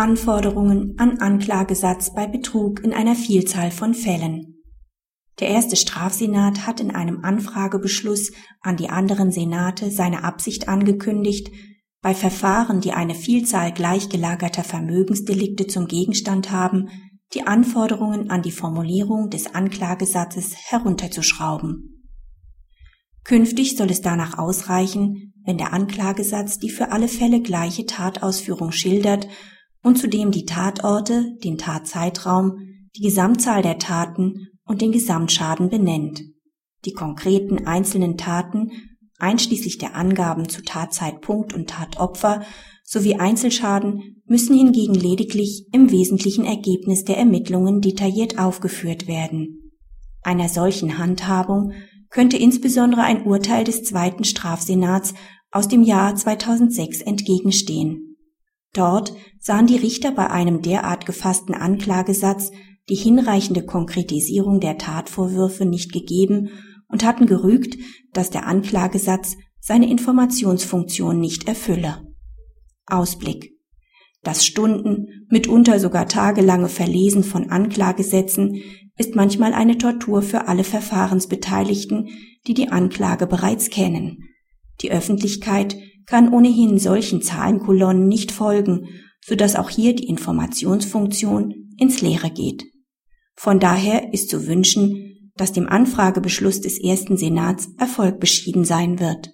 Anforderungen an Anklagesatz bei Betrug in einer Vielzahl von Fällen. Der erste Strafsenat hat in einem Anfragebeschluss an die anderen Senate seine Absicht angekündigt, bei Verfahren, die eine Vielzahl gleichgelagerter Vermögensdelikte zum Gegenstand haben, die Anforderungen an die Formulierung des Anklagesatzes herunterzuschrauben. Künftig soll es danach ausreichen, wenn der Anklagesatz die für alle Fälle gleiche Tatausführung schildert und zudem die Tatorte, den Tatzeitraum, die Gesamtzahl der Taten und den Gesamtschaden benennt. Die konkreten einzelnen Taten, einschließlich der Angaben zu Tatzeitpunkt und Tatopfer sowie Einzelschaden, müssen hingegen lediglich im wesentlichen Ergebnis der Ermittlungen detailliert aufgeführt werden. Einer solchen Handhabung könnte insbesondere ein Urteil des zweiten Strafsenats aus dem Jahr 2006 entgegenstehen. Dort sahen die Richter bei einem derart gefassten Anklagesatz die hinreichende Konkretisierung der Tatvorwürfe nicht gegeben und hatten gerügt, dass der Anklagesatz seine Informationsfunktion nicht erfülle. Ausblick. Das Stunden, mitunter sogar tagelange Verlesen von Anklagesätzen ist manchmal eine Tortur für alle Verfahrensbeteiligten, die die Anklage bereits kennen. Die Öffentlichkeit kann ohnehin solchen Zahlenkolonnen nicht folgen, so dass auch hier die Informationsfunktion ins Leere geht. Von daher ist zu wünschen, dass dem Anfragebeschluss des ersten Senats Erfolg beschieden sein wird.